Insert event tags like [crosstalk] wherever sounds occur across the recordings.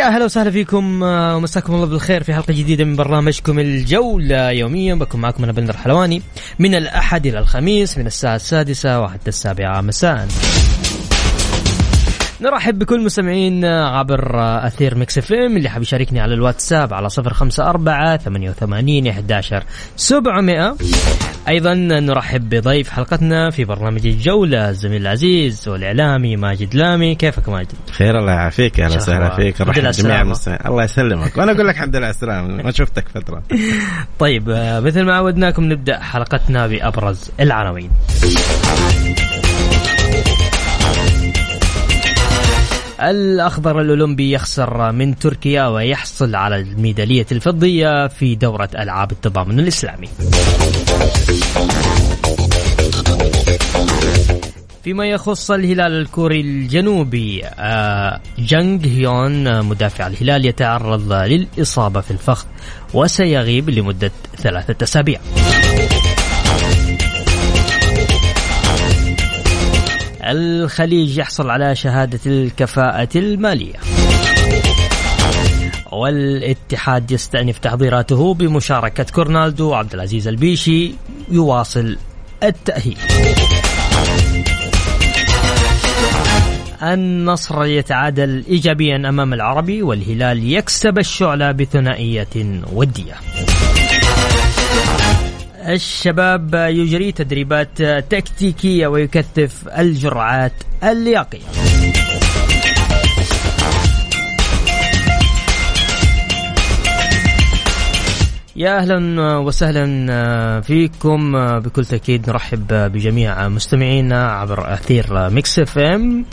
يا هلا وسهلا فيكم آه، ومساكم الله بالخير في حلقة جديدة من برنامجكم الجولة يوميا. بكون معكم أنا بندر حلواني. من الأحد إلى الخميس من الساعة السادسة وحتى السابعة مساء. نرحب بكل مستمعين عبر أثير ميكس إف إم اللي حاب يشاركني على الواتساب على صفر خمسة أربعة ثمانية وثمانين أحداشر سبعمائة. أيضا نرحب بضيف حلقتنا في برنامج الجولة الزميل العزيز والإعلامي ماجد لامي. كيفك ماجد؟ خير الله يعافيك أهلا وسهلا فيك. رحب جميع الله يسلمك. وأنا أقول لك الحمد لله على السلامة ما شفتك فترة. طيب مثل ما عودناكم نبدأ حلقتنا بأبرز العناوين. الأخضر الأولمبي يخسر من تركيا ويحصل على الميدالية الفضية في دورة ألعاب التضامن الإسلامي. فيما يخص الهلال الكوري الجنوبي آه، جانج هيون مدافع الهلال يتعرض للإصابة في الفخذ وسيغيب لمدة ثلاثة أسابيع. الخليج يحصل على شهادة الكفاءة المالية. والاتحاد يستأنف تحضيراته بمشاركة كورنالدو وعبد العزيز البيشي يواصل التأهيل. النصر يتعادل إيجابيا أمام العربي والهلال يكسب الشعلة بثنائية ودية. الشباب يجري تدريبات تكتيكية ويكثف الجرعات اللياقية يا أهلا وسهلا فيكم. بكل تأكيد نرحب بجميع مستمعينا عبر أثير ميكس إف إم.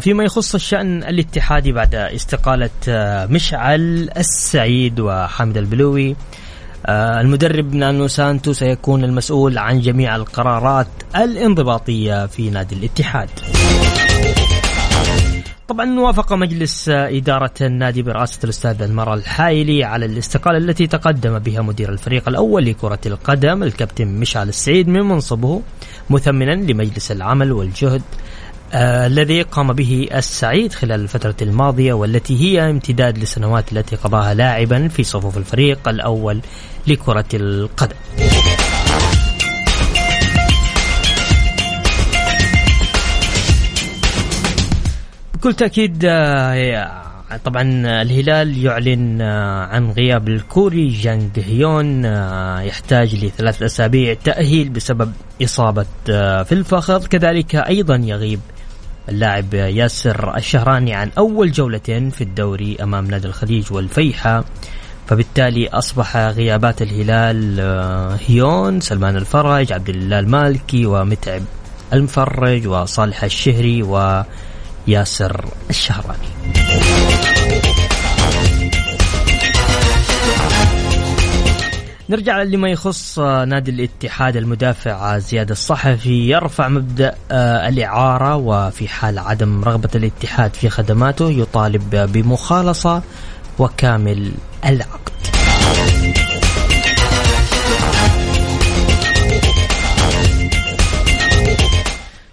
فيما يخص الشأن الاتحادي بعد استقالة مشعل السعيد وحامد البلوي. المدرب نونو سانتو سيكون المسؤول عن جميع القرارات الانضباطية في نادي الاتحاد. طبعا وافق مجلس إدارة النادي برئاسة الأستاذ أنمار الحائلي على الاستقالة التي تقدم بها مدير الفريق الأول لكرة القدم الكابتن مشعل السعيد من منصبه مثمنا لمجلس العمل والجهد. آه الذي قام به السعيد خلال الفترة الماضية والتي هي امتداد للسنوات التي قضاها لاعبا في صفوف الفريق الأول لكرة القدم. بكل تأكيد آه طبعا الهلال يعلن آه، عن غياب الكوري جانج هيون آه، يحتاج لثلاث أسابيع تأهيل بسبب إصابة آه، في الفخذ كذلك أيضا يغيب اللاعب ياسر الشهراني عن أول جولتين في الدوري أمام نادي الخليج والفيحة. فبالتالي أصبح غيابات الهلال آه، هيون سلمان الفرج عبد الله المالكي ومتعب المفرج وصالح الشهري وياسر الشهراني. نرجع لما يخص آه، نادي الاتحاد المدافع زياد الصحفي يرفع مبدأ آه، الإعارة وفي حال عدم رغبة الاتحاد في خدماته يطالب بمخالصة وكامل العقد.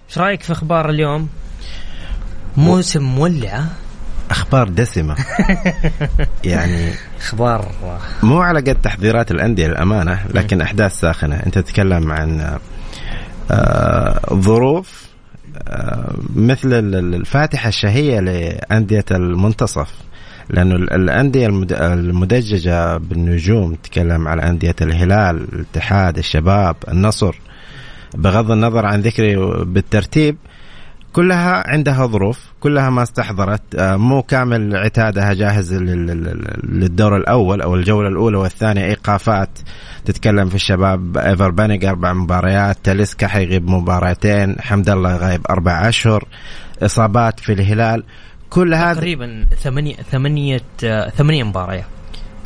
إيش رأيك في أخبار اليوم؟ موسم مولع أخبار دسمة. [laughs] يعني أخبار. مو على قد تحذيرات الأندية للأمانة لكن أحداث ساخنة. أنت تتكلم عن آه، ظروف آه، مثل الفاتحة الشهية لأندية المنتصف. لأنه الأندية المدججة بالنجوم تتكلم على أندية الهلال الاتحاد الشباب النصر. بغض النظر عن ذكري بالترتيب كلها عندها ظروف كلها ما استحضرت آه، مو كامل عتادها جاهز للدور الأول أو الجولة الأولى والثانية. ايقافات تتكلم في الشباب إيفر بانيج أربع مباريات تاليسكا حيغيب مباراتين حمد الله غايب أربع أشهر إصابات في الهلال. كل هذا تقريبا ثمانية ثمانية ثمانية مباريات.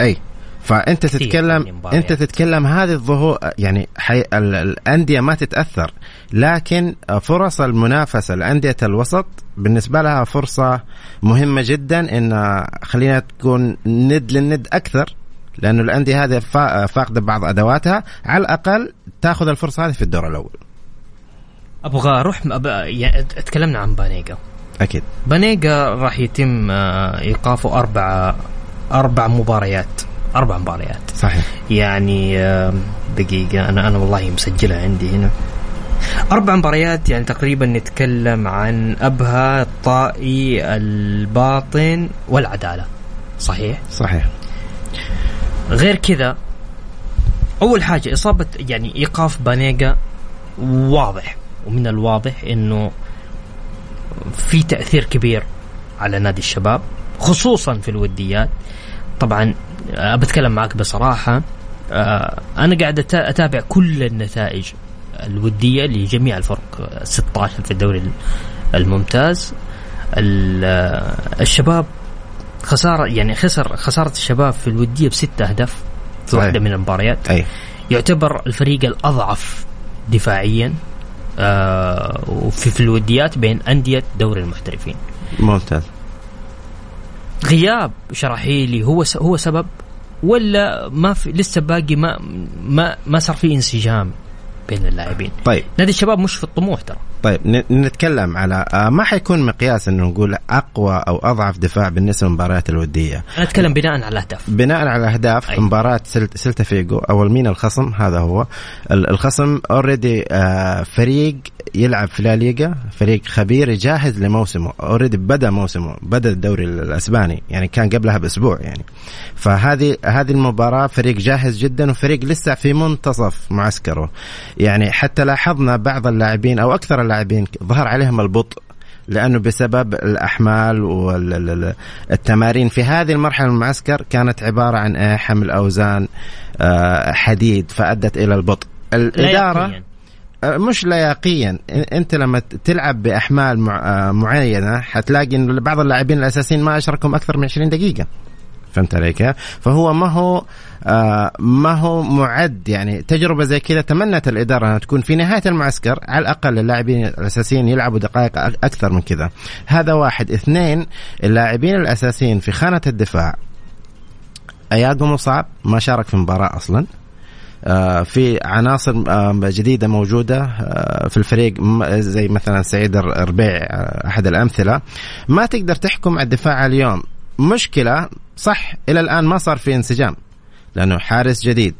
أي. فأنت تتكلم أنت تتكلم هذه الظهور يعني حي... الأندية ما تتأثر لكن فرص المنافسة لأندية الوسط بالنسبة لها فرصة مهمة جدا إن خلينا تكون ند للند أكثر لأنه الأندية هذه فاقدة بعض أدواتها على الأقل تأخذ الفرصة هذه في الدور الأول. أبغى أروح. يعني تكلمنا عن بانيجا. أكيد. بانيجا راح يتم آه، إيقافه أربع أربع مباريات. أربع مباريات. صحيح. يعني دقيقة أنا أنا والله مسجلها عندي هنا. أربع مباريات يعني تقريبا نتكلم عن أبها الطائي الباطن والعدالة. صحيح؟ صحيح. غير كذا أول حاجة إصابة يعني إيقاف بانيجا واضح ومن الواضح أنه في تأثير كبير على نادي الشباب خصوصا في الوديات. طبعا بتكلم معك بصراحة. آه، أنا قاعد أتابع كل النتائج الودية لجميع الفرق 16 في الدوري الممتاز. الشباب خساره يعني خسر خسارة الشباب في الودية بست أهداف في واحدة من المباريات. أي. يعتبر الفريق الأضعف دفاعيا وفي في الوديات بين أندية دوري المحترفين. ممتاز. غياب شراحيلي هو هو سبب ولا ما في لسه باقي ما ما ما صار في انسجام بين اللاعبين. طيب. نادي الشباب مش في الطموح ترى. طيب نتكلم على آه، ما حيكون مقياس إنه نقول أقوى أو أضعف دفاع بالنسبة للمباريات الودية؟ أنا أتكلم بناء على الأهداف. بناء على الأهداف أي. مباراة سلتا فيجو أول مين؟ الخصم هذا هو. الخصم already آه، فريق يلعب في لا ليغا فريق خبير يجهز لموسمه already بدا موسمه بدا الدوري الأسباني يعني كان قبلها بأسبوع يعني. فهذه هذه المباراة فريق جاهز جدا وفريق لسه في منتصف معسكره. يعني حتى لاحظنا بعض اللاعبين أو أكثر اللاعبين ظهر عليهم البطء لأنه بسبب الأحمال والتمارين. في هذه المرحلة من المعسكر كانت عبارة عن إيه؟ حمل أوزان آه، حديد فأدت إلى البطء. الإدارة آه، مش لياقيا أنت لما تلعب بأحمال آه، معينة حتلاقي إن بعض اللاعبين الأساسيين ما أشركهم أكثر من 20 دقيقة. فهمت علي كيف؟ فهو ما هو آه ما هو معد يعني تجربة زي كذا تمنت الإدارة أنها تكون في نهاية المعسكر على الأقل اللاعبين الأساسيين يلعبوا دقائق أكثر من كذا. هذا واحد، اثنين اللاعبين الأساسيين في خانة الدفاع اياجو مصاب ما شارك في المباراه أصلا. آه في عناصر آه جديدة موجودة آه في الفريق زي مثلا سعيد الربيع آه، أحد الأمثلة ما تقدر تحكم على الدفاع اليوم مشكلة صح إلى الآن ما صار في انسجام لأنه حارس جديد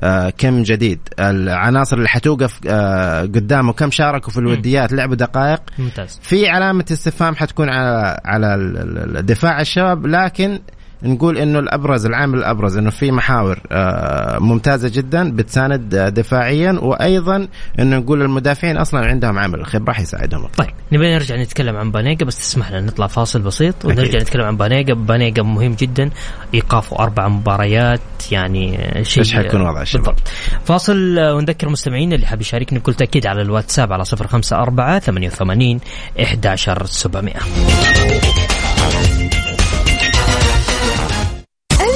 آه كم جديد العناصر اللي حتوقف آه قدامه كم شاركوا في الوديات لعبوا دقائق. ممتاز. في علامة استفهام حتكون على على الدفاع الشباب لكن نقول إنه الأبرز العامل الأبرز إنه في محاور آه، ممتازة جدا بتساند دفاعيا وأيضا إنه نقول المدافعين أصلا عندهم عامل الخبره حيساعدهم طيب نبي نرجع نتكلم عن بانيجا بس تسمح لنا نطلع فاصل بسيط ونرجع أكيد. نتكلم عن بانيجا. بانيجا مهم جدا إيقافه أربع مباريات يعني شيء إيش حيكون وضع الشباب بالضبط. فاصل ونذكر المستمعين اللي حاب يشاركني بكل تأكيد على الواتساب على 054 88 11700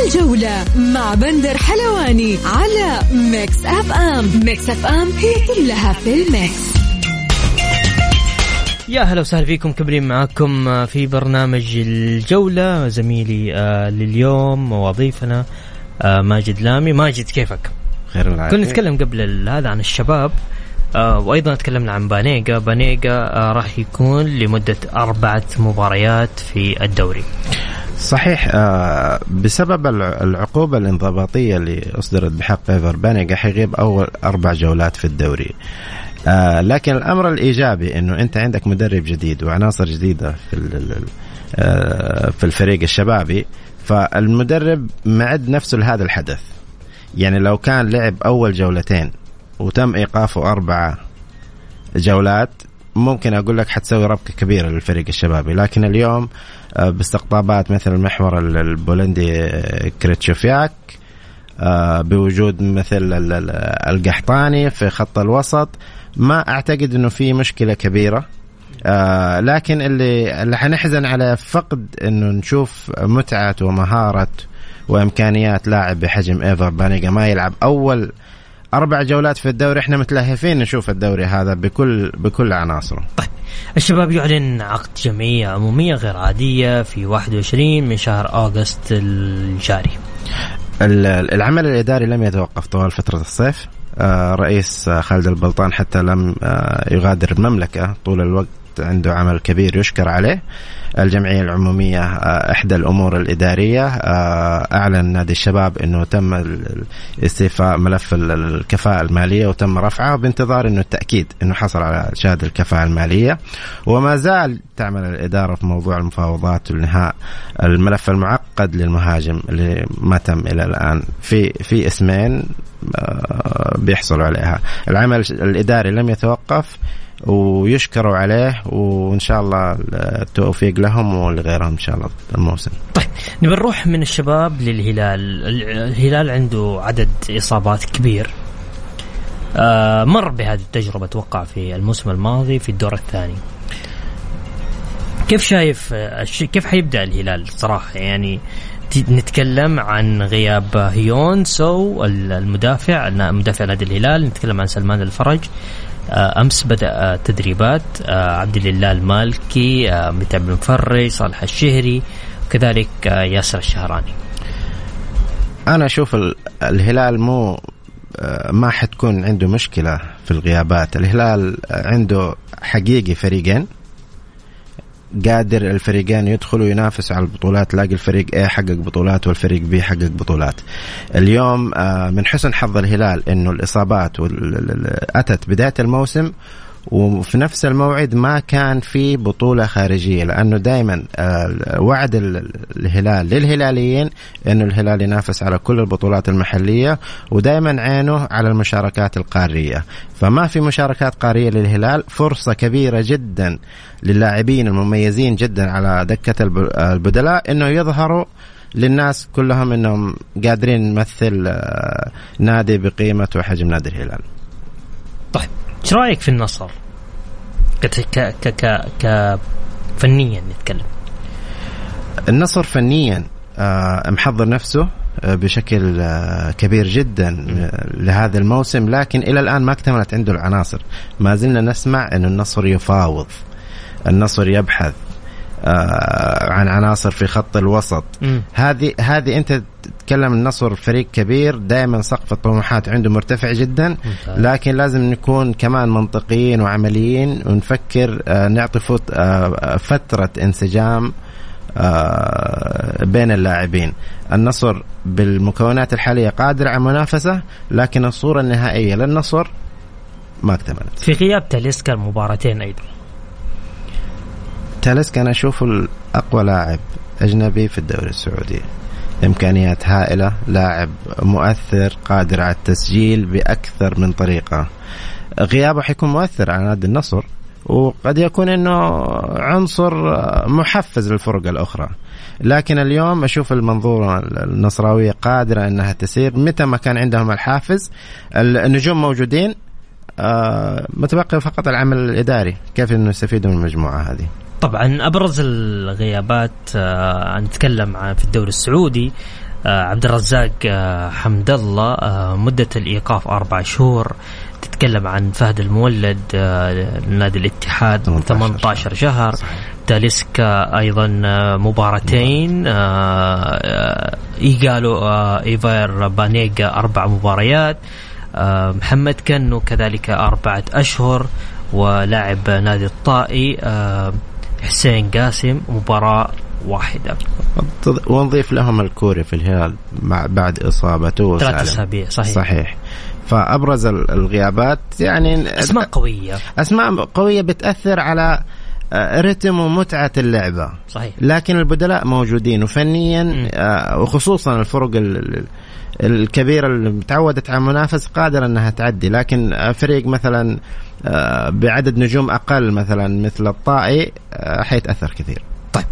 الجولة مع بندر حلواني على ميكس أف أم. ميكس أف أم هي كلها في الميكس. يا هلا وسهلا فيكم مكملين معاكم في برنامج الجولة. زميلي آه، لليوم وضيفنا آه، ماجد لامي. ماجد كيفك؟ خير العافية كنا نتكلم قبل هذا عن الشباب آه وأيضا تكلمنا عن بانيجا. بانيجا راح يكون لمدة أربعة مباريات في الدوري. صحيح آه بسبب العقوبة الانضباطية اللي أصدرت بحق ايفر بانيجا حيغيب أول أربع جولات في الدوري. آه لكن الأمر الإيجابي أنه أنت عندك مدرب جديد وعناصر جديدة في آه في الفريق الشبابي فالمدرب معد نفسه لهذا الحدث. يعني لو كان لعب أول جولتين وتم إيقافه أربعة جولات ممكن أقول لك حتسوي ربكة كبيرة للفريق الشبابي. لكن اليوم آه، باستقطابات مثل المحور البولندي آه، كريتشوفياك آه، بوجود مثل القحطاني في خط الوسط. ما أعتقد إنه في مشكلة كبيرة. لكن اللي اللي حنحزن على فقد إنه نشوف متعة ومهارة وإمكانيات لاعب بحجم إيفر بانيجا ما يلعب أول أربع جولات في الدوري إحنا متلهفين نشوف الدوري هذا بكل بكل عناصره. طيب الشباب يعلن عقد جمعية عمومية غير عادية في 21 من شهر August الجاري. العمل الإداري لم يتوقف طوال فترة الصيف. آه، رئيس خالد البلطان حتى لم آه، يغادر المملكة طول الوقت. عنده عمل كبير يشكر عليه. الجمعية العمومية آه، إحدى الأمور الإدارية آه، أعلن نادي الشباب أنه تم استيفاء ملف الكفاءة المالية وتم رفعه بانتظار أنه التأكيد أنه حصل على شهادة الكفاءة المالية. وما زال تعمل الإدارة في موضوع المفاوضات والنهاء الملف المعقد للمهاجم اللي ما تم إلى الآن. في في اسمين آه، بيحصلوا عليها. العمل الإداري لم يتوقف. ويشكروا عليه وإن شاء الله التوفيق لهم ولغيرهم إن شاء الله الموسم. طيب نبي نروح من الشباب للهلال، الهلال عنده عدد إصابات كبير. آه مر بهذه التجربة أتوقع في الموسم الماضي في الدور الثاني. كيف شايف كيف حيبدأ الهلال صراحة يعني نتكلم عن غياب هيونسو المدافع مدافع نادي الهلال نتكلم عن سلمان الفرج آه، أمس بدأ تدريبات آه، عبد الله المالكي آه، متعب المفري صالح الشهري وكذلك ياسر الشهراني. أنا أشوف الهلال مو ما حتكون عنده مشكلة في الغيابات. الهلال عنده حقيقي فريقين. قادر الفريقين يدخلوا ينافسوا على البطولات تلاقي الفريق A حقق بطولات والفريق B حقق بطولات. اليوم آه، من حسن حظ الهلال إنه الإصابات اتت بداية الموسم وفي نفس الموعد ما كان في بطولة خارجية لأنه دائما آه، وعد الهلال للهلاليين أنه الهلال ينافس على كل البطولات المحلية ودائما عينه على المشاركات القارية فما في مشاركات قارية للهلال فرصة كبيرة جدا للاعبين المميزين جدا على دكة البدلاء أنه يظهروا للناس كلهم إنهم قادرين نمثل آه، نادي بقيمة وحجم نادي الهلال. طيب إيش رأيك في النصر؟ ك ك ك ك فنيا نتكلم. النصر فنيا آه محضر نفسه آه بشكل آه كبير جدا لهذا الموسم لكن إلى الآن ما اكتملت عنده العناصر. ما زلنا نسمع إن النصر يفاوض النصر يبحث عن عناصر في خط الوسط. هذه هذه أنت تتكلم النصر فريق كبير دائما سقف الطموحات عنده مرتفع جدا. لكن لازم نكون كمان منطقيين وعمليين ونفكر آه، نعطي آه، فترة انسجام بين اللاعبين. النصر بالمكونات الحالية قادر على المنافسه لكن الصورة النهائية للنصر ما اكتملت. في غياب تاليسكا المباراتين أيضا. تاليسكا أنا أشوفه اقوى لاعب أجنبي في الدوري السعودي. إمكانيات هائلة لاعب مؤثر قادر على التسجيل بأكثر من طريقة. غيابه حيكون مؤثر على نادي النصر وقد يكون إنه عنصر محفز للفرق الأخرى. لكن اليوم أشوف المنظومه النصراوية قادرة إنها تسير. متى ما كان عندهم الحافز النجوم موجودين آه، متبقي فقط العمل الإداري. كيف إنه يستفيدوا من المجموعة هذه؟ طبعا أبرز الغيابات آه نتكلم عن في الدوري السعودي آه عبد الرزاق آه حمد الله آه مدة الإيقاف أربع شهور. تتكلم عن فهد المولد آه نادي الاتحاد 18, 18 شهر. تاليسكا أيضا آه مباراتين آه آه إيجالو آه إيفر بانيجا أربع مباريات. آه محمد كنو كذلك أربعة أشهر ولاعب نادي الطائي. آه حسين قاسم مباراة واحدة. ونضيف لهم الكوري في الهلال بعد إصابته ثلاث أسابيع صحيح. صحيح. فأبرز الغيابات يعني أسماء قوية. أسماء قوية بتأثر على آه، رتم ومتعة اللعبة. صحيح. لكن البدلاء موجودين وفنيا آه، وخصوصا الفرق الكبيرة اللي متعودت على المنافس قادرة إنها تعدي. لكن فريق مثلا بعدد نجوم أقل مثلا مثل الطائي آه، حيتاثر كثير. طيب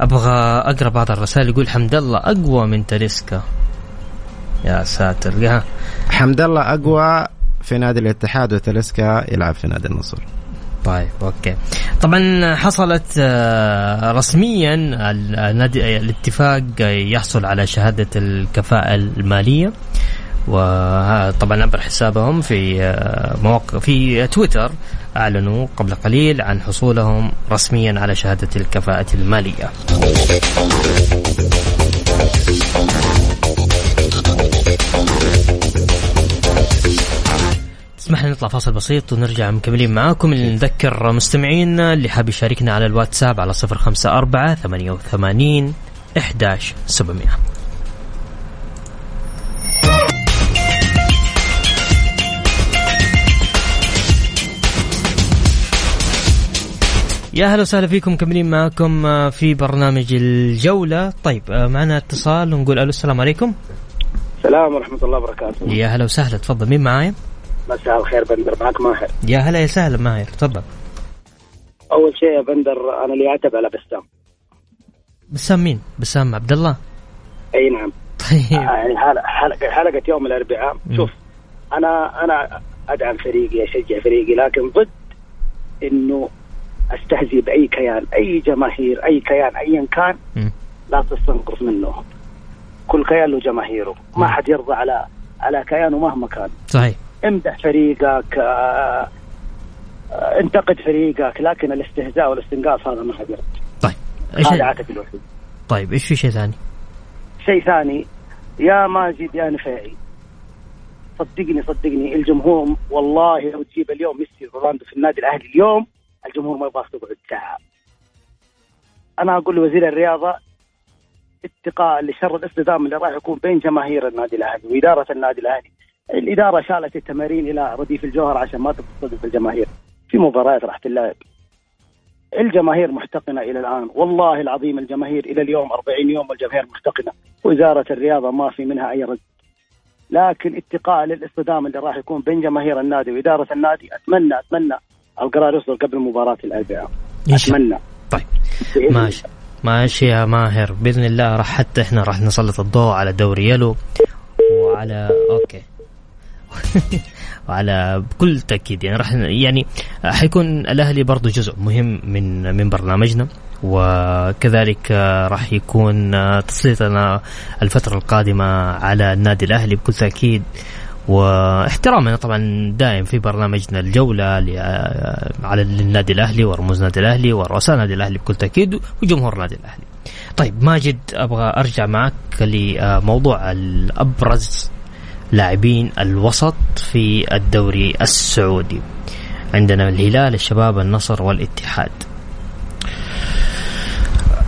أبغى أقرأ بعض الرسائل يقول حمد الله أقوى من تاليسكا. يا ساتر حمد الله أقوى في نادي الاتحاد وتاليسكا يلعب في نادي النصر. طيب أوكي طبعا حصلت آه، رسميا النادي الاتفاق يحصل على شهادة الكفاءة المالية وطبعا عبر حسابهم في آه، مواقع في تويتر أعلنوا قبل قليل عن حصولهم رسميا على شهادة الكفاءة المالية. اسمح لنا نطلع فاصل بسيط ونرجع مكملين معاكم نذكر مستمعينا اللي حاب يشاركنا على الواتساب على 054 88 11700 يا أهلا وسهلا فيكم مكملين معكم آه، في برنامج الجولة. طيب آه، معنا اتصال ونقول ألو السلام عليكم. السلام ورحمة الله وبركاته. يا هلا وسهلا تفضل مين معايا؟ مساء الخير بندر معك ماهر. يا هلا يا سهلا ماهر تفضل. أول شيء يا بندر أنا اللي أعتب على بسام. بسام مين؟ بسام عبد الله. أي نعم. طيب. يعني حلقة, حلقة, حلقة يوم الأربعاء. شوف أنا أنا أدعم فريقي أشجع فريقي لكن ضد إنه أستهزئ بأي كيان أي جماهير أي كيان ايا كان لا تستنقص منه. كل كيان له جماهيره. ما حد يرضى على على كيانه مهما كان. صحيح. امدح فريقك آه، آه، انتقد فريقك لكن الاستهزاء والاستنقاص هذا ما حد يرضى. طيب هذا عاتب الوحيد. طيب إيش في شيء ثاني؟ شيء ثاني يا ماجد يا نفيعي. صدقني صدقني الجمهور والله لو تجيب اليوم ميسي رونالدو في النادي الأهلي اليوم الجمهور ما يبغاك تقعد ساعه أنا أقول لوزير الرياضة اتقاء لشر الاصطدام اللي راح يكون بين جماهير النادي الأهلي وإدارة النادي الأهلي. الإدارة شالت التمارين إلى رديف الجوهر عشان ما تستضيف الجماهير. في مباريات راح تلعب. الجماهير محتقنة إلى الآن. والله العظيم الجماهير إلى اليوم 40 يوم والجماهير محتقنة. وزاره الرياضة ما في منها أي رد. لكن اتقاء للاصطدام اللي راح يكون بين جماهير النادي وإدارة النادي أتمنى أتمنى القرار يصدر قبل مباراة الأربعاء. أتمنى. طيب. ماشي. ماشي يا ماهر. بإذن الله راح حتى إحنا راح نسلط الضوء على دوري يلو وعلى أوكي. [laughs] وعلى بكل تأكيد. يعني راح يعني حيكون الأهلي برضه جزء مهم من من برنامجنا وكذلك راح يكون تسليطنا الفترة القادمة على النادي الأهلي. بكل تأكيد واحترامنا طبعا دائم في برنامجنا الجولة على النادي الأهلي ورموز النادي الأهلي ورؤساء النادي الأهلي بكل تأكيد وجمهور النادي الأهلي. طيب ماجد أبغى أرجع معك لموضوع الأبرز لاعبين الوسط في الدوري السعودي. عندنا الهلال الشباب النصر والاتحاد.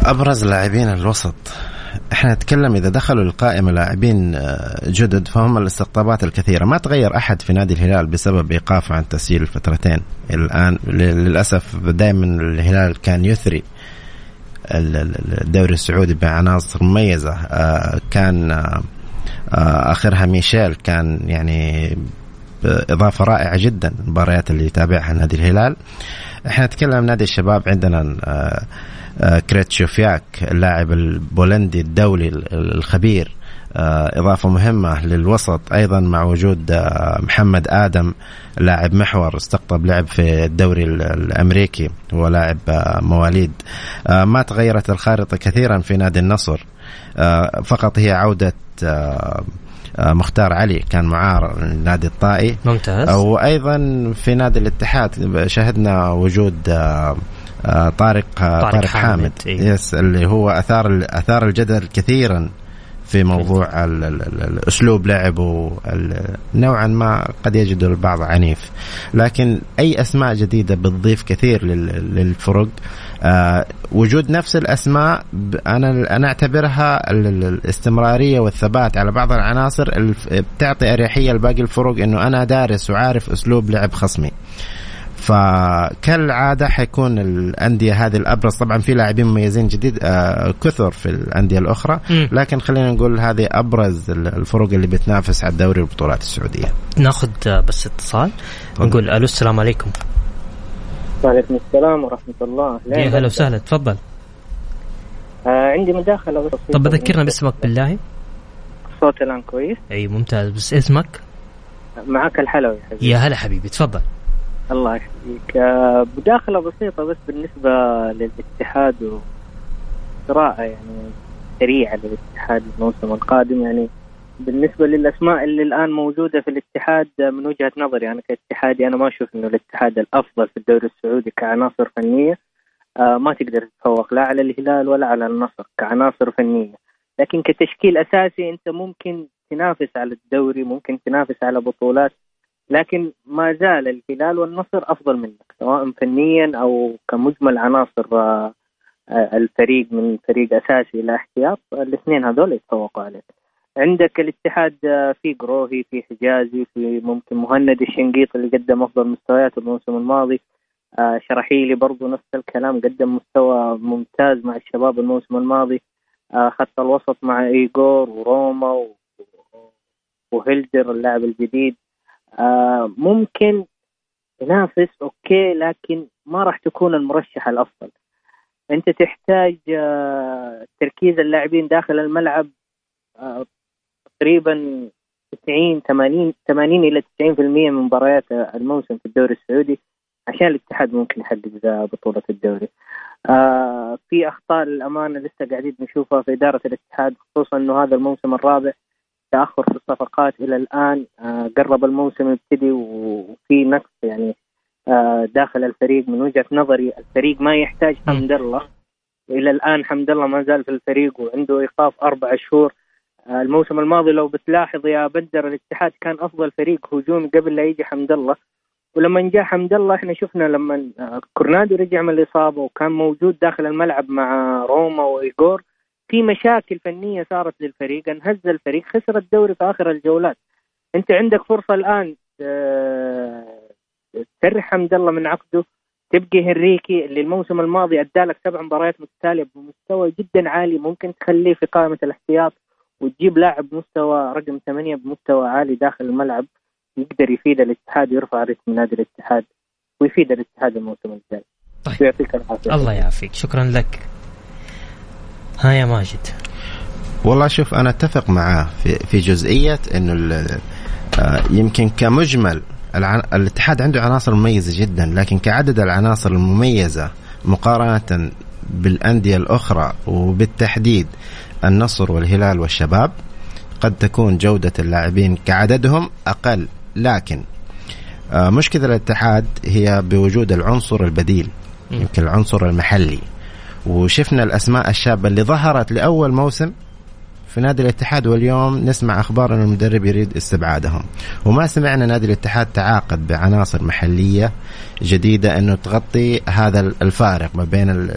أبرز لاعبين الوسط. إحنا نتكلم إذا دخلوا القائمه لاعبين آه، جدد فهم الاستقطابات الكثيرة. ما تغير أحد في نادي الهلال بسبب إيقافه عن تسجيل الفترتين. الآن للأسف دائما الهلال كان يثري الدوري السعودي بعناصر مميزة. آه، كان آه، آخرها ميشيل كان يعني إضافة رائعة جدا المباريات اللي يتابعها نادي الهلال. إحنا نتكلم نادي الشباب عندنا كريتشوفياك اللاعب البولندي الدولي الخبير. آه، إضافة مهمة للوسط أيضا مع وجود آه، محمد آدم لاعب محور استقطب لعب في الدوري الأمريكي هو لاعب مواليد. ما تغيرت الخارطة كثيرا في نادي النصر. فقط هي عودة مختار علي كان معار النادي الطائي. ممتاز. وأيضا في نادي الاتحاد شهدنا وجود آه، طارق آه، طارق, طارق حامد, حامد. إيه؟ يس اللي هو أثار أثار الجدل كثيرا في موضوع الاسلوب لعبه نوعا ما قد يجد البعض عنيف لكن أي أسماء جديدة بتضيف كثير للفرق آه وجود نفس الأسماء أنا أنا أعتبرها الاستمرارية والثبات على بعض العناصر بتعطي أريحية لباقي الفرق إنه أنا دارس وعارف أسلوب لعب خصمي فكالعادة حيكون الأندية هذه الأبرز. طبعا في لاعبين مميزين جديد آه كثر في الأندية الأخرى لكن خلينا نقول هذه أبرز الفرق اللي بتنافس على الدوري والبطولات السعودية. ناخذ آه، بس اتصال. نقول ألو السلام عليكم. وعليكم السلام ورحمة الله. يا هلا وسهلا تفضل. آه عندي مداخلة. بسيطه طب بذكرنا باسمك بالله. صوت الآن كويس. أي ممتاز. بس اسمك؟ معك الحلوي حبيبي. يا هلا حبيبي تفضل. الله يحييك. آه، مداخله بسيطه بس بالنسبة للاتحاد وقراءه يعني سريعه للاتحاد الموسم القادم يعني بالنسبة للأسماء اللي الآن موجودة في الاتحاد من وجهة نظري أنا كاتحادي أنا ما أشوف إنه الاتحاد الأفضل في الدوري السعودي كعناصر فنية. آه، ما تقدر تتفوق لا على الهلال ولا على النصر كعناصر فنية. لكن كتشكيل أساسي أنت ممكن تنافس على الدوري ممكن تنافس على بطولات لكن ما زال الهلال والنصر أفضل منك سواء فنيا أو كمجمل عناصر آه، آه، الفريق من فريق أساسي إلى احتياط الاثنين هذول يتفوقوا عليك. عندك الاتحاد آه، في قروهي في حجازي في ممكن مهند الشنقيط اللي قدم أفضل مستوياته الموسم الماضي. شرحيلي برضو نفس الكلام قدم مستوى ممتاز مع الشباب الموسم الماضي. خط الوسط مع ايجور وروما وهيلدر اللاعب الجديد. ممكن ينافس okay لكن ما راح تكون المرشح الأفضل أنت تحتاج آه تركيز اللاعبين داخل الملعب آه تقريبا 90 80 80 إلى 90% من مباريات الموسم في الدوري السعودي عشان الاتحاد ممكن يحقق بطولة الدوري. آه في أخطاء للأمانة لسه قاعدين نشوفها في إدارة الاتحاد خصوصا إنه هذا الموسم الرابع تأخر في الصفقات إلى الآن آه، قرب الموسم يبتدي وفي نقص يعني آه، داخل الفريق. من وجهة نظري الفريق ما يحتاج حمد الله. إلى الآن حمد الله ما زال في الفريق وعنده إيقاف أربع شهور. آه، الموسم الماضي لو بتلاحظ يا بدر الاتحاد كان أفضل فريق هجومي قبل لا يجي حمد الله. ولما جاء حمد الله إحنا شفنا لما كورنادو رجع من الإصابة وكان موجود داخل الملعب مع روما وايجور في مشاكل فنية صارت للفريق انهز الفريق خسر الدوري في آخر الجولات. أنت عندك فرصة الآن آه، ترح حمد الله من عقده تبقي هنريكي اللي الموسم الماضي ادالك سبع مباريات متتالية بمستوى جدا عالي ممكن تخليه في قائمة الاحتياط وتجيب لاعب مستوى رقم ثمانية بمستوى عالي داخل الملعب يقدر يفيد الاتحاد ويرفع رتم نادي الاتحاد ويفيد الاتحاد الموسم الجاي. طيب. يعطيك العافية. الله يعافيك. شكرا لك. ها يا ماجد. والله شوف أنا أتفق معاه في في جزئية إنه آه، يمكن كمجمل الاتحاد عنده عناصر مميزة جدا لكن كعدد العناصر المميزة مقارنة بالأندية الأخرى وبالتحديد النصر والهلال والشباب قد تكون جودة اللاعبين كعددهم أقل لكن آه، مشكلة الاتحاد هي بوجود العنصر البديل يمكن العنصر المحلي. وشفنا الأسماء الشابة اللي ظهرت لأول موسم في نادي الاتحاد واليوم نسمع أخبار إن المدرب يريد استبعادهم. وما سمعنا نادي الاتحاد تعاقد بعناصر محلية جديدة إنه تغطي هذا الفارق ما بين ال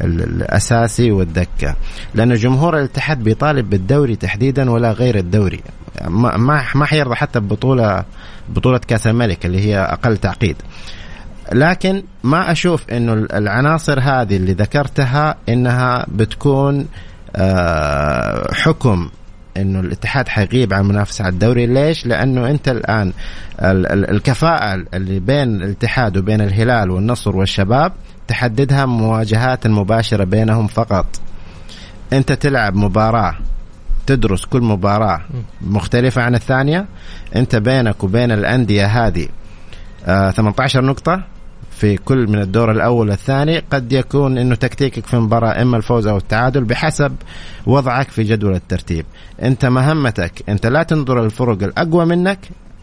ال الأساسي والدكة. لأنه جمهور الاتحاد بيطالب بالدوري تحديدا ولا غير الدوري. ما ما حيرضى حتى ببطوله بطوله كأس الملك اللي هي أقل تعقيد. لكن ما أشوف إنه العناصر هذه اللي ذكرتها إنها بتكون آه، حكم إنه الاتحاد حيغيب عن المنافسة على الدوري ليش؟ لأنه أنت الآن الكفاءة اللي بين الاتحاد وبين الهلال والنصر والشباب تحددها مواجهات المباشره بينهم فقط. أنت تلعب مباراة تدرس كل مباراة مختلفة عن الثانية أنت بينك وبين الأندية هذه آه 18 نقطة في كل من الدور الأول والثاني. قد يكون إنه تكتيكك في المباراه إما الفوز أو التعادل بحسب وضعك في جدول الترتيب. أنت مهمتك أنت لا تنظر الفرق الأقوى منك.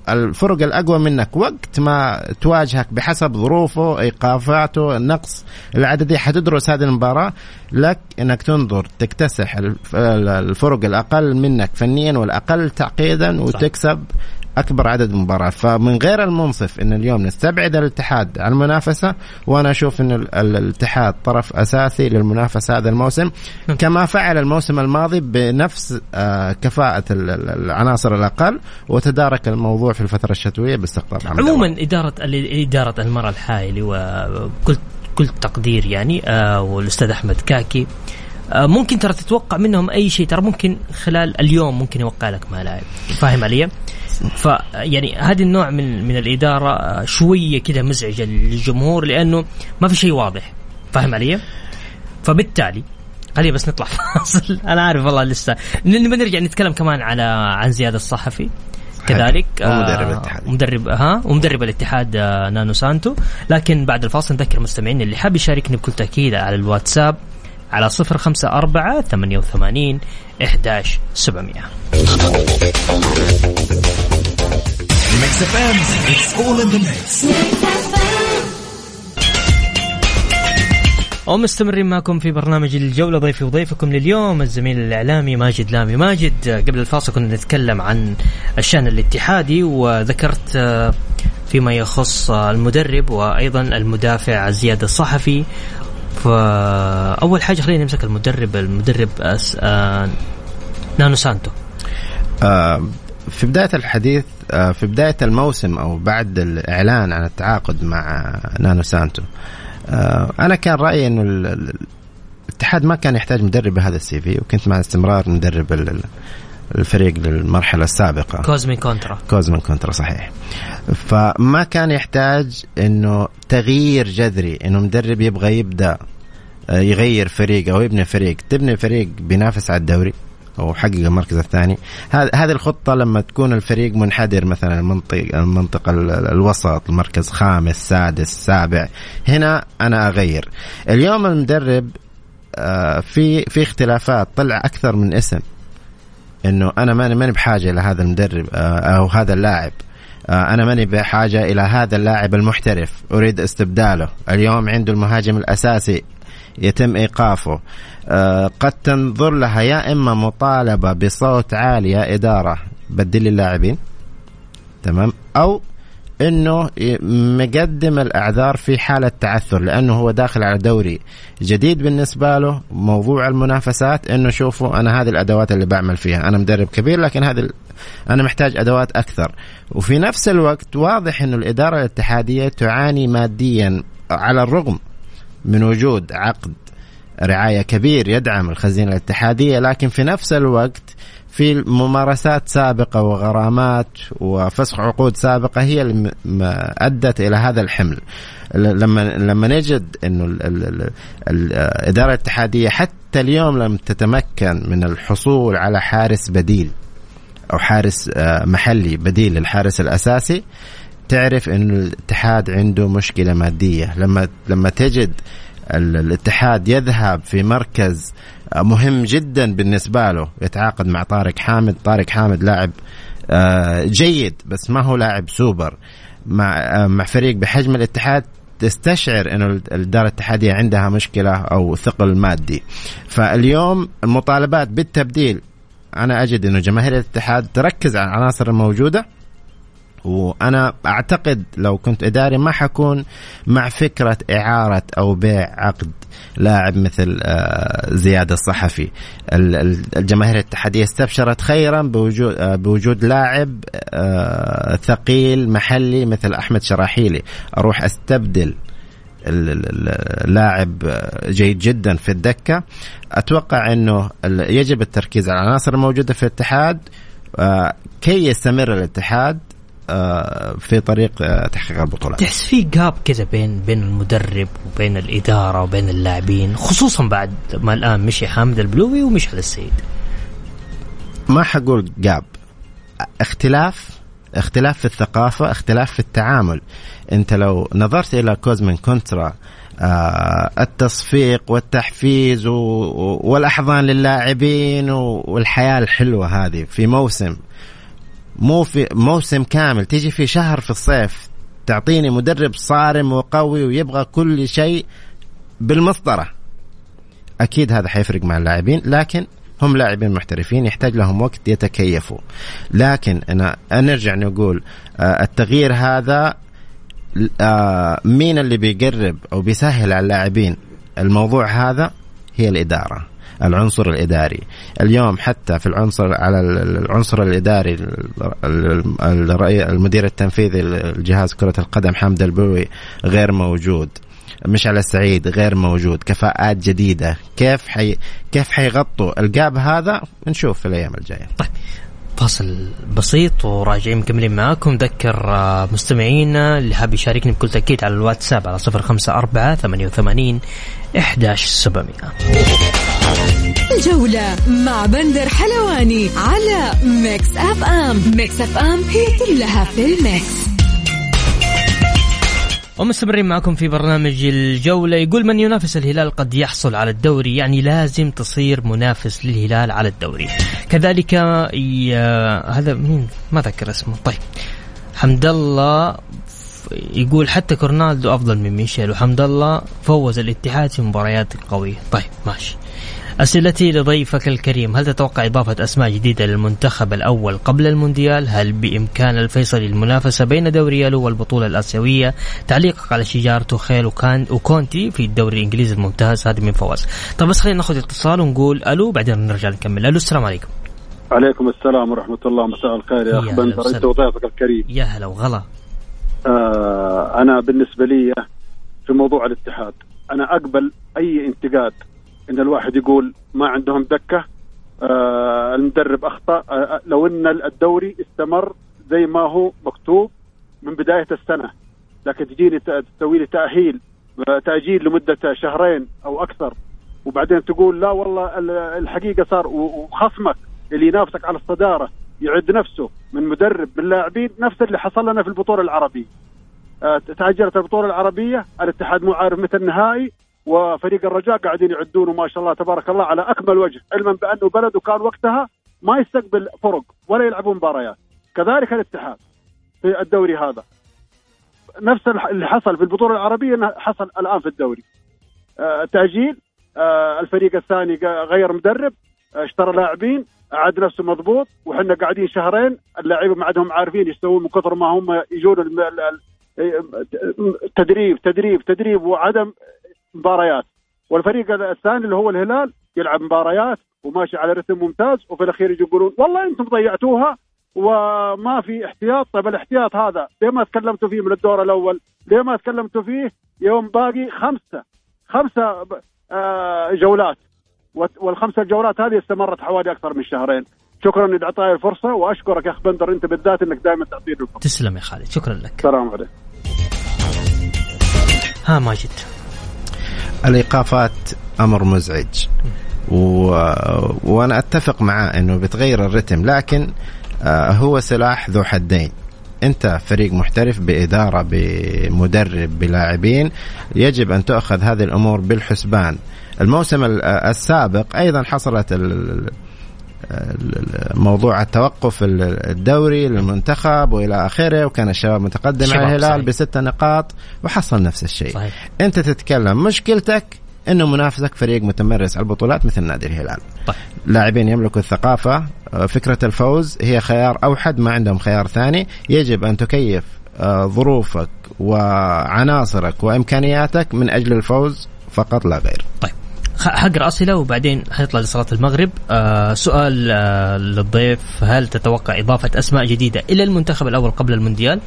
الفرق الأقوى منك وقت ما تواجهك بحسب ظروفه إيقافاته النقص العددي. حتدرس هذه المباراة لك إنك تنظر تكتسح الفرق الأقل منك فنيا والأقل تعقيدا وتكسب أكبر عدد مباريات فمن غير المنصف إن اليوم نستبعد الاتحاد عن المنافسة وأنا أشوف إن الاتحاد طرف أساسي للمنافسة هذا الموسم نعم. كما فعل الموسم الماضي بنفس آه، كفاءة العناصر الأقل وتدارك الموضوع في الفترة الشتوية باستقطاب عموما إدارة إدارة المرأة الحائلي وكل كل تقدير يعني آه والأستاذ أحمد كاكي آه ممكن ترى تتوقع منهم أي شيء ترى ممكن خلال اليوم ممكن يوقع لك ما لاعب فاهم علي؟ فيعني هذه النوع من من الإدارة شوية كذا مزعجة للجمهور لأنه ما في شيء واضح. فاهم علي؟ فبالتالي خلينا بس نطلع [laughs] فاصل. أنا عارف والله لسه. بنرجع نتكلم كمان على عن زياد الصحفي. كذلك ومدرب آه، الاتحاد. مدرب ها ومدرب الاتحاد آه، نانو سانتو. لكن بعد الفاصل نذكر المستمعين اللي حاب يشاركني بكل تأكيد على الواتساب على صفر خمسة أربعة ثمانية وثمانين إحداش سبعمية. ومستمرين معكم في برنامج الجولة ضيفي وضيفكم لليوم الزميل الإعلامي ماجد لامي. ماجد قبل الفاصل كنا نتكلم عن الشأن الاتحادي وذكرت آه، فيما يخص المدرب وأيضا المدافع زياد الصحفي فأول حاجة خلينا نمسك المدرب المدرب أس... آه نانو سانتو. آه في بداية الحديث آه في بداية الموسم أو بعد الإعلان عن التعاقد مع نانو سانتو آه أنا كان رأيي إنه الاتحاد ما كان يحتاج مدرب بهذا ال CV وكنت مع استمرار مدرب الفريق للمرحلة السابقة. كوزمين كونترا. كوزمين كونترا صحيح. فما كان يحتاج إنه تغيير جذري إنه مدرب يبغى يبدأ آه، يغير فريق أو يبني فريق. تبني فريق بينافس على الدوري أو حقق المركز الثاني. هذه الخطة لما تكون الفريق منحدر مثلا المنطقة المنطقة الوسط المركز خامس سادس سابع هنا أنا أغير. اليوم المدرب آه، في في اختلافات طلع أكثر من اسم. إنه أنا ماني ماني بحاجة إلى هذا المدرب آه، أو هذا اللاعب. آه، أنا ماني بحاجة إلى هذا اللاعب المحترف. أريد استبداله. اليوم عنده المهاجم الأساسي يتم إيقافه. آه، قد تنظر لها يا إما مطالبة بصوت عالي يا إدارة. بدل اللاعبين تمام؟ أو إنه مقدم الأعذار في حالة تعثر لأنه هو داخل على دوري جديد بالنسبة له موضوع المنافسات إنه شوفوا أنا هذه الأدوات اللي بعمل فيها أنا مدرب كبير لكن هذه أنا محتاج أدوات أكثر. وفي نفس الوقت واضح إنه الإدارة الاتحادية تعاني ماديا على الرغم من وجود عقد رعاية كبير يدعم الخزينة الاتحادية لكن في نفس الوقت في ممارسات سابقة وغرامات وفسخ عقود سابقة هي اللي أدت إلى هذا الحمل. لما لما نجد إنه الإدارة الاتحادية حتى اليوم لم تتمكن من الحصول على حارس بديل أو حارس آه، محلي بديل للحارس الأساسي تعرف إنه الاتحاد عنده مشكلة مادية. لما لما تجد الاتحاد يذهب في مركز مهم جدا بالنسبة له يتعاقد مع طارق حامد. طارق حامد لاعب آه، جيد بس ما هو لاعب سوبر. مع آه، مع فريق بحجم الاتحاد تستشعر إنه الإدارة الاتحادية عندها مشكلة أو ثقل مادي. فاليوم المطالبات بالتبديل أنا أجد إنه جماهير الاتحاد تركز على العناصر الموجودة. وأنا أعتقد لو كنت إداري ما حكون مع فكرة إعارة أو بيع عقد لاعب مثل آه، زياد الصحفي. الجماهير الاتحادية استبشرت خيرا بوجود آه، بوجود لاعب آه، ثقيل محلي مثل أحمد شراحيلي. أروح أستبدل اللاعب جيد جدا في الدكة. أتوقع إنه يجب التركيز على العناصر الموجودة في الاتحاد. كي يستمر الاتحاد في طريق آه، تحقيق البطولات. تحس في gap كذا بين بين المدرب وبين الإدارة وبين اللاعبين خصوصا بعد ما الآن مشي حامد البلوي ومشعل السيد. ما حقول gap اختلاف اختلاف في الثقافة اختلاف في التعامل. انت لو نظرت إلى كوزمن كونترا آه التصفيق والتحفيز والأحضان للاعبين والحياة الحلوة هذه في موسم مو في موسم كامل تيجي في شهر في الصيف تعطيني مدرب صارم وقوي ويبغى كل شيء بالمسطرة. أكيد هذا حيفرق مع اللاعبين لكن هم لاعبين محترفين يحتاج لهم وقت يتكيفوا. لكن أنا نرجع نقول آه، التغيير هذا آه، مين اللي بيقرب أو بيسهل على اللاعبين؟ الموضوع هذا هي الإدارة. العنصر الإداري. اليوم حتى في العنصر على العنصر الإداري المدير التنفيذي لجهاز كرة القدم حمد البوي غير موجود. مشعل السعيد غير موجود. كفاءات جديدة. كيف حي كيف حيغطوا الجاب هذا؟ نشوف في الأيام الجاية. طيب فاصل بسيط وراجعين مكملين معاكم. ذكر آه، مستمعينا اللي حاب يشاركني بكل تأكيد على الواتساب على 054 88 11700 الجولة مع بندر حلواني على Mix FM. Mix FM هي كلها في ال mix. ومستمرين معكم في برنامج الجولة. يقول من ينافس الهلال قد يحصل على الدوري يعني لازم تصير منافس للهلال على الدوري. كذلك هذا مين؟ ما ذكر اسمه. طيب. حمد الله يقول حتى كورنالدو أفضل من ميشيل وحمد الله فوز الاتحاد في مباريات قوية. طيب ماشي. أسئلتي لضيفك الكريم. هل تتوقع إضافة أسماء جديدة للمنتخب الأول قبل المونديال؟ هل بإمكان الفيصلي المنافسة بين دوري يالو والبطولة الآسيوية؟ تعليقك على شجار توخيل وكان وكونتي في الدوري الإنجليزي الممتاز هذه من فواز. طب بس خلينا ناخذ اتصال ونقول ألو بعدين نرجع نكمل. ألو السلام عليكم. عليكم السلام ورحمة الله. مساء الخير يا أخ بندر. أنت وضيفك الكريم. يا هلا وغلا. آه أنا بالنسبة لي في موضوع الاتحاد أنا أقبل أي انتقاد إن الواحد يقول ما عندهم دكة آه المدرب أخطأ آه لو إن الدوري استمر زي ما هو مكتوب من بداية السنة لكن تجيني تسوي لي تأهيل آه، تأجيل لمدة شهرين أو أكثر وبعدين تقول لا والله الحقيقة صار وخصمك اللي ينافسك على الصدارة يعد نفسه من مدرب من لاعبين نفس اللي حصل لنا في البطولة العربية. آه، تأجلت البطولة العربية الاتحاد مو عارف متى النهائي وفريق الرجاء قاعدين يعدونه ما شاء الله تبارك الله على أكمل وجه علما بأنه بلده كان وقتها ما يستقبل فرق ولا يلعبون مباريات. كذلك الاتحاد في الدوري هذا. نفس اللي حصل في البطولة العربية حصل الآن في الدوري. آه تاجيل آه الفريق الثاني غير مدرب آه اشترى لاعبين عاد نفسه مضبوط وحنا قاعدين شهرين اللاعبين ما عندهم عارفين يسوون من كثر ما هم يجون تدريب تدريب تدريب وعدم مباريات. والفريق الثاني اللي هو الهلال يلعب مباريات وماشي على رتم ممتاز وفي الأخير يجي يقولون والله أنتم ضيعتوها وما في احتياط. طيب الاحتياط هذا ليه ما تكلمتوا فيه من الدور الأول؟ ليه ما تكلمتوا فيه يوم باقي خمسة خمسة آه جولات. والخمسة جولات هذه استمرت حوالي أكثر من شهرين. شكرا انك اعطاني الفرصه وأشكرك يا اخ بندر أنت بالذات إنك دائما تعطيني الفرصة. تسلم يا خالد شكرا لك. السلام عليكم. ها ماجد. الإيقافات أمر مزعج. و... وأنا أتفق معاه إنه بتغير الرتم لكن آه، هو سلاح ذو حدين. أنت فريق محترف بإدارة بمدرب بلاعبين يجب أن تؤخذ هذه الأمور بالحسبان. الموسم السابق أيضا حصلت موضوع التوقف الدوري للمنتخب وإلى آخره وكان الشباب متقدم على الهلال بست نقاط وحصل نفس الشيء. صحيح. أنت تتكلم مشكلتك إنه منافسك فريق متمرس على البطولات مثل نادي الهلال. طيب. لاعبين يملكوا الثقافة آه، فكرة الفوز هي خيار أوحد ما عندهم خيار ثاني. يجب أن تكيف آه، ظروفك وعناصرك وإمكانياتك من أجل الفوز فقط لا غير. طيب. حقرا اسئله وبعدين حيطلع لصلاة المغرب آه سؤال آه للضيف هل تتوقع إضافة أسماء جديدة إلى المنتخب الأول قبل المونديال؟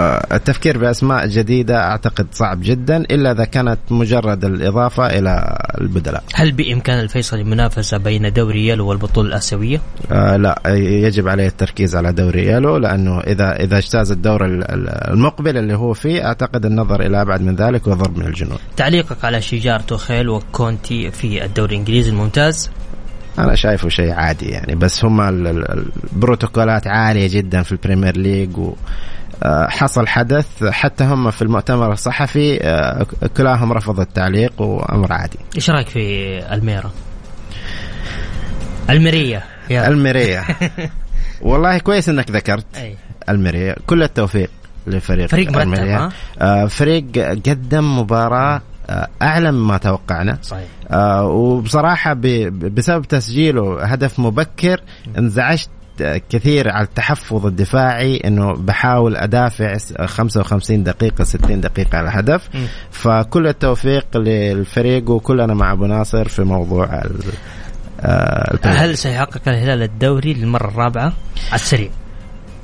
آه، التفكير بأسماء جديدة أعتقد صعب جدا إلا إذا كانت مجرد الإضافة إلى البدلاء. هل بإمكان الفيصل المنافسة بين دوري يالو والبطولة الآسيوية؟ آه لا يجب عليه التركيز على دوري يلو لأنه إذا إذا اجتاز الدور المقبل اللي هو فيه أعتقد النظر إلى أبعد من ذلك وضرب من الجنون. تعليقك على شجار توخيل وكونتي في الدوري الإنجليزي الممتاز؟ أنا شايفه شيء عادي يعني بس هم البروتوكولات عالية جدا في ال Premier League و حصل حدث حتى هم في المؤتمر الصحفي آه، كلاهم رفض التعليق وأمر عادي. إيش رأيك في ألميرا؟ المريه المريه [laughs] والله كويس إنك ذكرت أي. المريه كل التوفيق لفريق فريق مرتب آه فريق قدم مباراة آه اعلى مما توقعنا. صحيح. آه وبصراحة بسبب تسجيله هدف مبكر انزعجت كثير على التحفظ الدفاعي إنه بحاول أدافع 55 دقيقة 60 دقيقة على هدف فكل التوفيق للفريق وكلنا مع أبو ناصر في موضوع آه هل سيحقق الهلال الدوري للمرة الرابعة؟ على السريع؟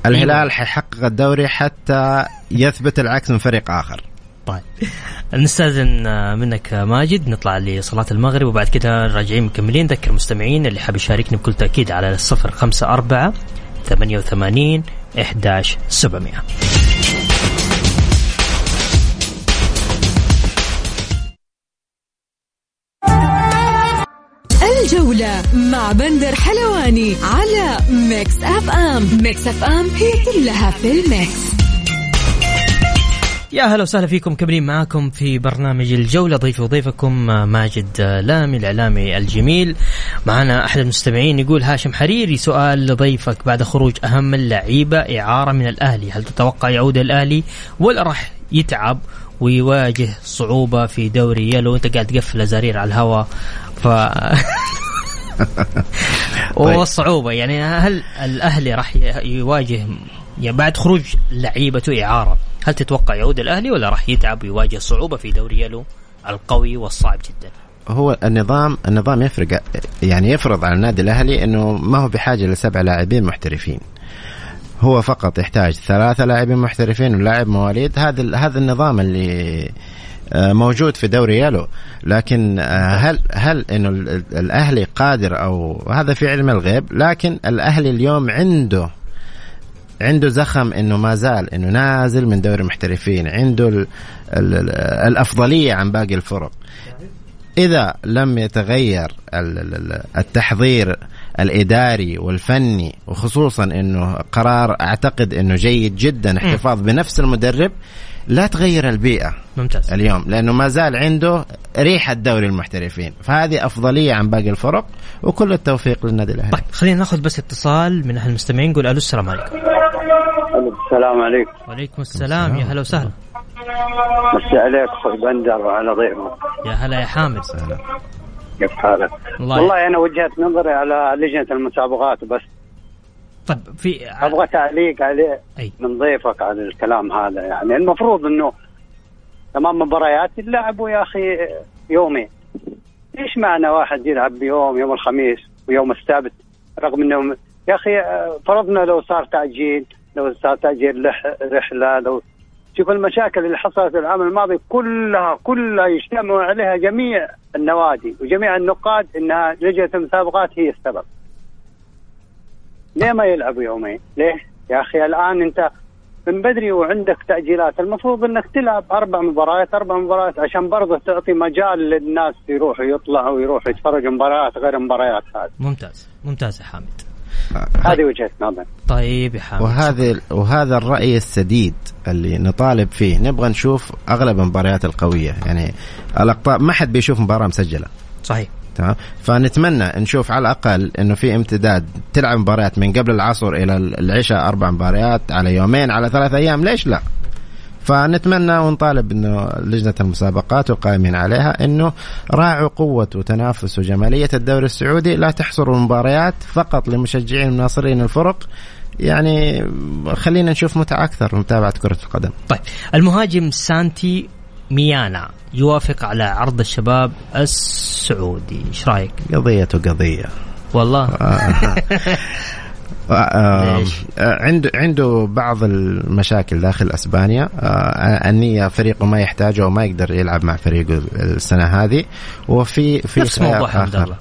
الهلال حيحقق الدوري حتى يثبت العكس من فريق آخر. طيب. نستاذن منك ماجد. نطلع لصلاة المغرب وبعد كده راجعين مكملين. نذكر المستمعين اللي حاب يشاركني بكل تأكيد على الصفر خمسة أربعة ثمانية وثمانين إحداش سبعمية. الجولة مع بندر حلواني على Mix FM. Mix FM هي كلها في ال mix. يا هلا وسهلا فيكم مكملين معاكم في برنامج الجولة. ضيف وضيفكم ماجد لامي الإعلامي الجميل. معنا أحد المستمعين يقول هاشم حريري سؤال لضيفك بعد خروج أهم اللعيبة إعارة من الأهلي. هل تتوقع يعود الأهلي؟ ولا راح يتعب ويواجه صعوبة في دوري يلو؟ أنت قاعد تقفل أزارير على الهواء ف [laughs] والصعوبة. يعني هل الأهلي راح يواجه يعني بعد خروج لعيبته إعارة؟ هل تتوقع يعود الأهلي ولا راح يتعب ويواجه صعوبة في دوري القوي والصعب جدا؟ هو النظام النظام يفرق يعني يفرض على النادي الأهلي إنه ما هو بحاجة لسبع لاعبين محترفين. هو فقط يحتاج ثلاثة لاعبين محترفين ولاعب مواليد هذا هذا النظام اللي آه، موجود في دوري يالو لكن آه، هل هل إنه الأهلي قادر أو هذا في علم الغيب لكن الأهلي اليوم عنده عنده زخم إنه ما زال إنه نازل من دوري المحترفين عنده ال ال الأفضلية عن باقي الفرق. إذا لم يتغير التحضير الإداري والفني وخصوصا إنه قرار أعتقد إنه جيد جدا احتفاظ بنفس المدرب لا تغير البيئة ممتاز. اليوم لأنه ما زال عنده ريحة دوري المحترفين. فهذه أفضلية عن باقي الفرق وكل التوفيق للنادي الأهلي. طيب خلينا ناخذ بس اتصال من أهل المستمعين نقول ألو السلام عليكم. السلام عليكم. وعليكم السلام. يا هلا وسهلا. مسي عليك أخوي بندر وعلى ضيفك. يا هلا يا حامد. سهلا. كيف حالك؟ والله أنا وجهت نظري على لجنة المسابقات بس. طيب في أبغى تعليق عليه أي. من ضيفك على الكلام هذا يعني. المفروض إنه تمام مباريات يلعبوا يا أخي يومين. إيش معنى واحد يلعب بيوم يوم الخميس ويوم السبت؟ رغم إنه يا أخي فرضنا لو صار تعجيل لو صار تاجيل رحلة لو شوف المشاكل اللي حصلت العام الماضي كلها كلها يجتمع عليها جميع النوادي وجميع النقاد إنها لجنة المسابقات هي السبب. ليه ما يلعبوا يومين؟ ليه؟ يا أخي الآن أنت من بدري وعندك تأجيلات المفروض إنك تلعب أربع مباريات أربع مباريات عشان برضه تعطي مجال للناس يروحوا يطلعوا ويروحوا يتفرجوا مباريات غير مباريات هذه. ممتاز ممتاز يا حامد. هذه وجهة نظر. طيب يا حامد. وهذا وهذا الرأي السديد اللي نطالب فيه. نبغى نشوف أغلب المباريات القوية. يعني الأقطاب ما حد بيشوف مباراة مسجلة. صحيح. تمام؟ فنتمنى نشوف على الأقل إنه في امتداد تلعب مباريات من قبل العصر إلى العشاء أربع مباريات على يومين على ثلاث أيام. ليش لا؟ فنتمنى ونطالب إنه لجنة المسابقات والقائمين عليها إنه راعوا قوة وتنافس وجمالية الدوري السعودي لا تحصروا المباريات فقط لمشجعين وناصرين الفرق يعني خلينا نشوف متعة أكثر متابعه كرة القدم. طيب المهاجم سانتي ميانا يوافق على عرض الشباب السعودي، إيش رأيك؟ قضيته قضية. والله. آه، [laughs] عنده عنده بعض المشاكل داخل أسبانيا. آه، النية فريقه ما يحتاجه وما يقدر يلعب مع فريقه السنة هذه. وفي في نفس موضوع حمد الله.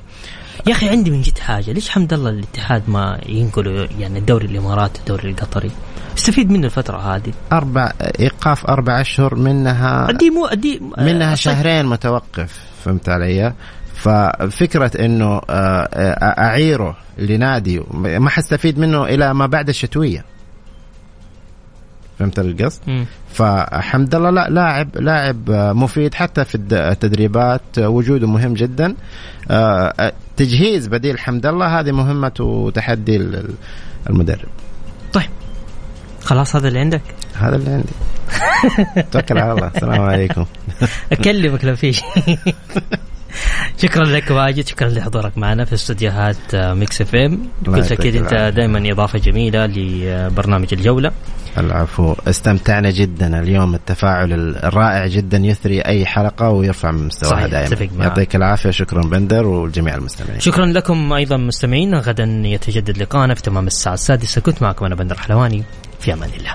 يا أخي عندي من جد حاجة. ليش حمد الله الاتحاد ما ينقلوا يعني الدوري الاماراتي الدوري القطري؟ استفيد منه الفترة هذه. أربع إيقاف أربع أشهر منها أدي مو أدي منها شهرين متوقف فهمت علي؟ ففكرة إنه آه، آه، أعيره لنادي ما حستفيد منه إلى ما بعد الشتوية. فهمت القصد؟ فحمد الله لا لاعب لاعب مفيد حتى في التدريبات وجوده مهم جدا. آه، تجهيز بديل حمد الله هذه مهمة وتحدي المدرب. طيب. خلاص هذا اللي عندك؟ هذا اللي عندي. [laughs] توكل على الله. السلام عليكم. أكلمك لو في شيء. [laughs] شكرا لك واجد شكرا لحضورك معنا في استديوهات آه، Mix FM. قلت أكيد أنت دائما إضافة جميلة لبرنامج الجولة. العفو. استمتعنا جدا اليوم التفاعل الرائع جدا يثري أي حلقة ويرفع من مستواها دائما. يعطيك العافية شكرا بندر والجميع المستمعين. شكرا لكم أيضا مستمعين. غدا يتجدد لقاءنا في تمام الساعة السادسة. كنت معكم أنا بندر حلواني. في أمان الله.